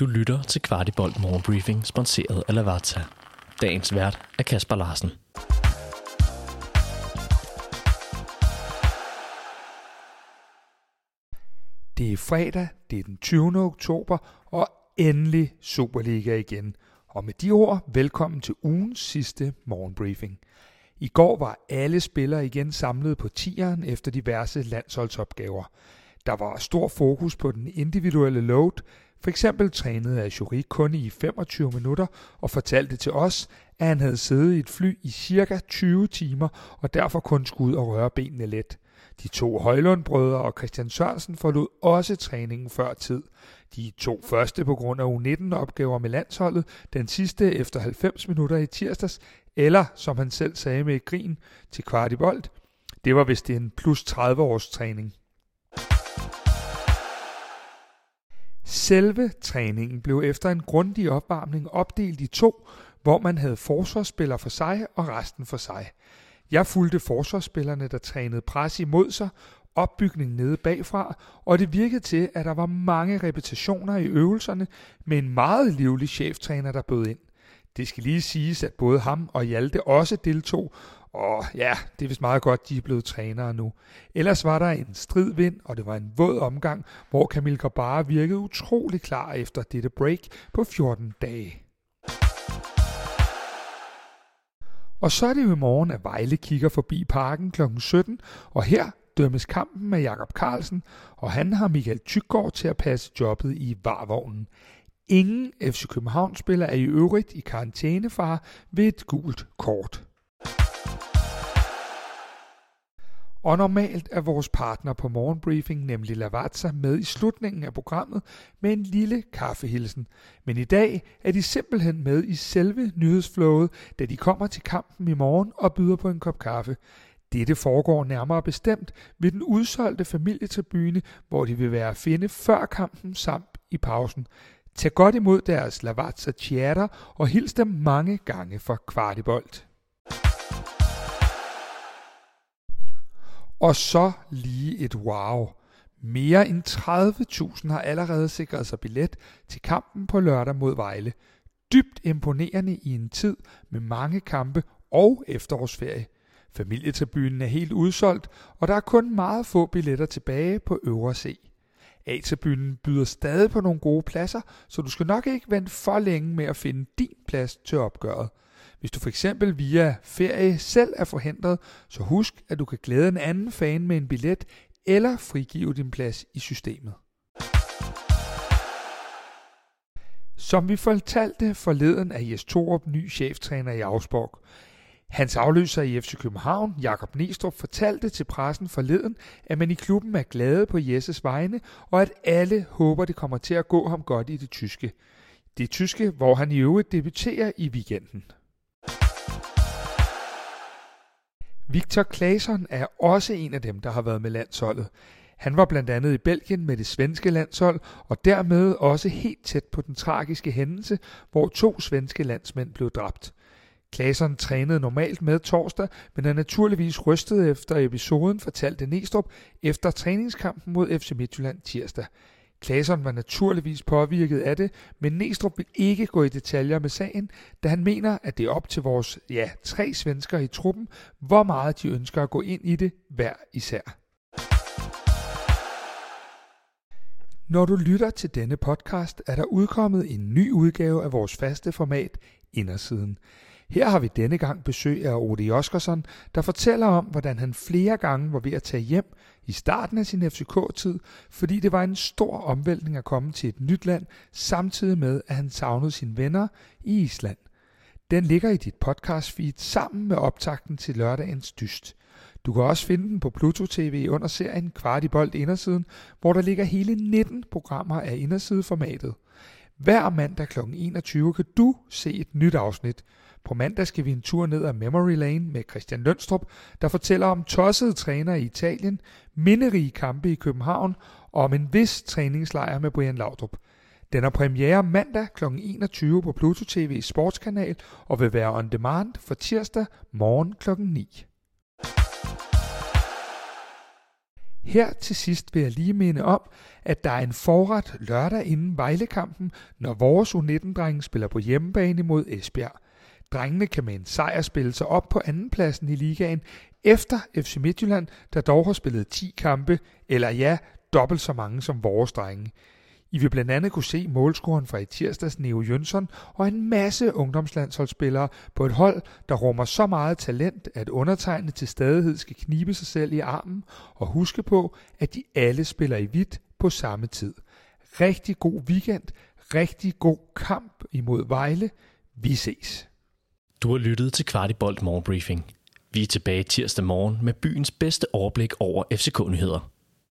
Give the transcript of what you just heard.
Du lytter til Kvartibolt Morgenbriefing, sponsoreret af Lavazza. Dagens vært er Kasper Larsen. Det er fredag, det er den 20. oktober, og endelig Superliga igen. Og med de ord, velkommen til ugens sidste morgenbriefing. I går var alle spillere igen samlet på tieren efter diverse landsholdsopgaver. Der var stor fokus på den individuelle load, for eksempel trænede Ajuri kun i 25 minutter og fortalte til os, at han havde siddet i et fly i cirka 20 timer og derfor kun skulle ud og røre benene let. De to Højlundbrødre og Christian Sørensen forlod også træningen før tid. De to første på grund af U19-opgaver med landsholdet, den sidste efter 90 minutter i tirsdags, eller som han selv sagde med et grin til kvartibolt, det var vist en plus 30 års træning. Selve træningen blev efter en grundig opvarmning opdelt i to, hvor man havde forsvarsspillere for sig og resten for sig. Jeg fulgte forsvarsspillerne, der trænede pres imod sig, opbygning nede bagfra, og det virkede til, at der var mange repetitioner i øvelserne med en meget livlig cheftræner, der bød ind. Det skal lige siges, at både ham og Hjalte også deltog, og ja, det er vist meget godt, de er blevet trænere nu. Ellers var der en strid vind, og det var en våd omgang, hvor Camille Grabara virkede utrolig klar efter dette break på 14 dage. Og så er det jo i morgen, at Vejle kigger forbi parken kl. 17, og her dømmes kampen med Jakob Carlsen, og han har Michael Tykgaard til at passe jobbet i varvognen. Ingen FC København-spiller er i øvrigt i karantænefare ved et gult kort. Og normalt er vores partner på morgenbriefing, nemlig Lavazza, med i slutningen af programmet med en lille kaffehilsen. Men i dag er de simpelthen med i selve nyhedsflowet, da de kommer til kampen i morgen og byder på en kop kaffe. Dette foregår nærmere bestemt ved den udsolgte familietribune, hvor de vil være at finde før kampen samt i pausen. Tag godt imod deres Lavazza Chiara og hils dem mange gange for kvartibolt. Og så lige et wow. Mere end 30.000 har allerede sikret sig billet til kampen på lørdag mod Vejle. Dybt imponerende i en tid med mange kampe og efterårsferie. Familietribunen er helt udsolgt, og der er kun meget få billetter tilbage på øvre C. A-tribunen byder stadig på nogle gode pladser, så du skal nok ikke vente for længe med at finde din plads til opgøret. Hvis du for eksempel via ferie selv er forhindret, så husk, at du kan glæde en anden fan med en billet eller frigive din plads i systemet. Som vi fortalte forleden er Jes Torup ny cheftræner i Augsburg. Hans afløser i FC København, Jakob Nestrup, fortalte til pressen forleden, at man i klubben er glade på Jesses vegne, og at alle håber, det kommer til at gå ham godt i det tyske. Det tyske, hvor han i øvrigt debuterer i weekenden. Victor Claesson er også en af dem, der har været med landsholdet. Han var blandt andet i Belgien med det svenske landshold, og dermed også helt tæt på den tragiske hændelse, hvor to svenske landsmænd blev dræbt. Klaseren trænede normalt med torsdag, men er naturligvis rystet efter episoden, fortalte Nestrup efter træningskampen mod FC Midtjylland tirsdag. Claesson var naturligvis påvirket af det, men Næstrup vil ikke gå i detaljer med sagen, da han mener, at det er op til vores ja, tre svensker i truppen, hvor meget de ønsker at gå ind i det hver især. Når du lytter til denne podcast, er der udkommet en ny udgave af vores faste format, Indersiden. Her har vi denne gang besøg af Odi Oskarsson, der fortæller om, hvordan han flere gange var ved at tage hjem i starten af sin FCK-tid, fordi det var en stor omvæltning at komme til et nyt land, samtidig med, at han savnede sine venner i Island. Den ligger i dit podcast feed sammen med optakten til lørdagens dyst. Du kan også finde den på Pluto TV under serien Kvart i bold Indersiden, hvor der ligger hele 19 programmer af Indersideformatet. Hver mandag kl. 21 kan du se et nyt afsnit – på mandag skal vi en tur ned ad Memory Lane med Christian Lønstrup, der fortæller om tossede træner i Italien, minderige kampe i København og om en vis træningslejr med Brian Laudrup. Den er premiere mandag kl. 21 på Pluto TV sportskanal og vil være on demand for tirsdag morgen kl. 9. Her til sidst vil jeg lige minde om, at der er en forret lørdag inden Vejlekampen, når vores U19-drenge spiller på hjemmebane mod Esbjerg. Drengene kan med en sejr spille sig op på andenpladsen i ligaen, efter FC Midtjylland, der dog har spillet 10 kampe, eller ja, dobbelt så mange som vores drenge. I vil blandt andet kunne se målscoren fra i tirsdags Neo Jønsson og en masse ungdomslandsholdsspillere på et hold, der rummer så meget talent, at undertegnet til stadighed skal knibe sig selv i armen og huske på, at de alle spiller i hvidt på samme tid. Rigtig god weekend, rigtig god kamp imod Vejle. Vi ses. Du har lyttet til Kvartibolt Morgenbriefing. Vi er tilbage tirsdag morgen med byens bedste overblik over FCK-nyheder.